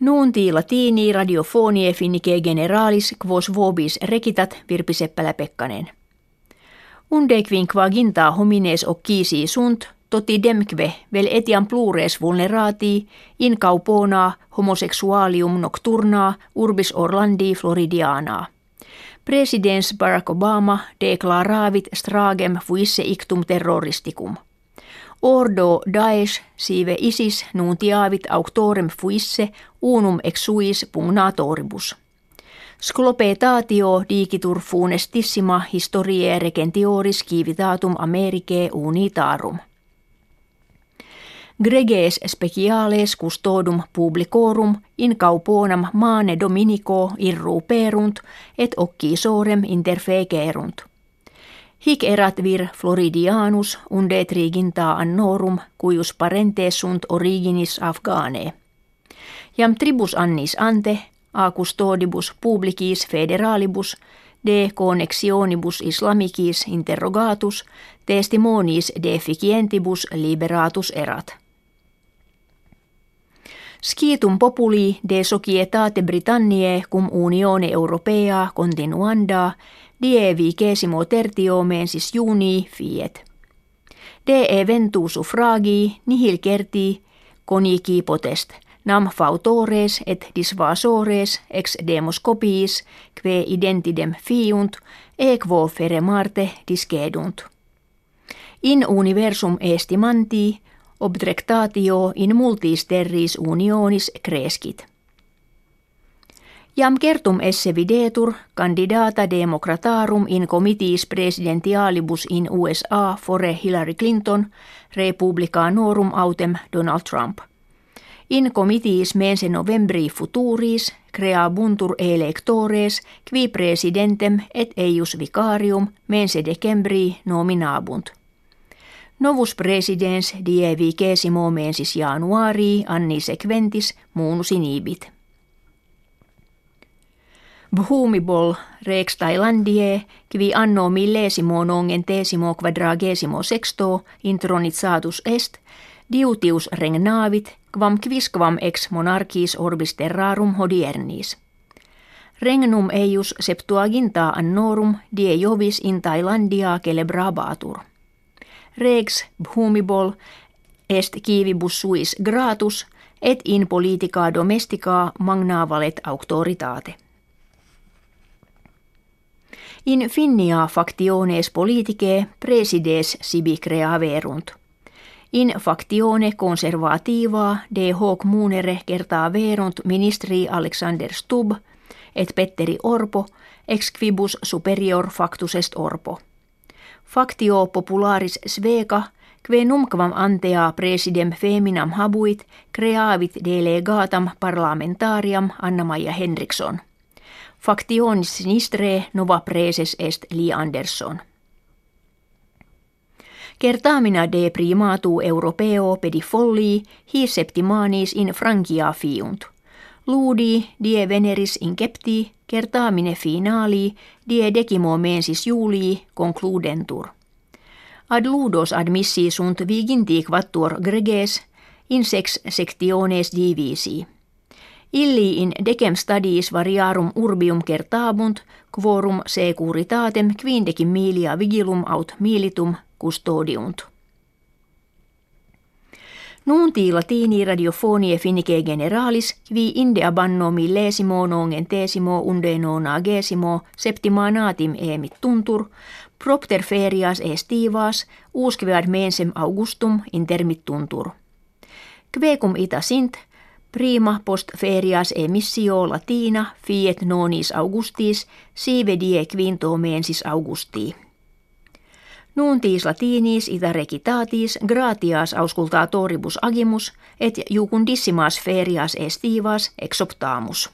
Nuunti latini radiofonie finnike generalis quos vobis rekitat Virpi Seppälä-Pekkanen. Undekvin ginta homines occisi sunt, toti demkve vel etiam plures vulnerati in caupona homosexualium nocturna urbis Orlandi Floridiana. Presidents Barack Obama deklaravit stragem fuisse ictum terroristicum – Ordo Daesh sive isis nuntiavit auctorem fuisse unum exuis pugnatoribus. Sclopetatio digitur funestissima historiae regentioris civitatum Americae unitarum. Greges speciales custodum publicorum in cauponam mane dominico irruperunt et occisorem interfecerunt. Hic erat vir Floridianus unde triginta annorum cuius parentes sunt originis Afgane. Jam tribus annis ante, a custodibus publicis federalibus, de connexionibus islamicis interrogatus, testimonis deficientibus liberatus erat. Skitum populi de societate Britanniae cum Unione Europea continuanda die vicesimo tertio mensis juni fiet. De eventu suffragi nihil kerti conici potest, nam fautores et disvasores ex demos copiis, que identidem fiunt, equo fere marte discedunt. In universum estimanti, obdrectatio in multis terris unionis crescit. Jam kertum esse videtur candidata democratarum in committees presidentialibus in USA fore Hillary Clinton, republicanorum autem Donald Trump. In committees mense novembri futuris creabuntur electores qui presidentem et eius vicarium mense decembri nominabunt. Novus presidens die vicesimo mensis januari anni sequentis munus inibit. Bhumibol rex Thailandie, kivi anno millesimo tesimo quadragesimo sexto intronitsatus est, diutius regnavit, quam quisquam ex monarchis orbis terrarum hodiernis. Regnum eius septuaginta annorum die jovis in Thailandia celebrabatur. Rex Bhumibol est kivibus suis gratus et in politica domestica magnavalet auctoritate. In finnia factiones politicae presides sibi creaverunt. In factione conservativa de hoc munere kertaa verunt ministri Alexander Stubb et Petteri Orpo ex quibus superior factus est Orpo. Factio popularis sveka kve numquam antea presidem feminam habuit creavit delegatam parlamentariam Anna-Maja Henriksson. Factionis sinistre nova preses est Li Andersson. Kertaamina de primatu europeo pedifolli hi septimanis in Frankia fiunt. Ludi die veneris incepti kertaamine finali die decimo mensis julii concludentur. Ad ludos admissi sunt viginti quattuor greges in sex sectiones divisi. Illi in decem stadis variarum urbium kertabunt, quorum securitatem quindecim milia vigilum aut militum custodiunt. Nunti latini radiofonie finnike generalis, qui inde abanno millesimo nongen tesimo unde nonagesimo septima natim emit tuntur, propter ferias estivas, usquivad mensem augustum intermit tuntur. Quecum ita sint, Prima post ferias emissio latina fiet nonis augustis sive die quinto mensis augusti. Nuntis latinis ita recitatis gratias auscultatoribus agimus et jucundissimas ferias estivas exoptamus.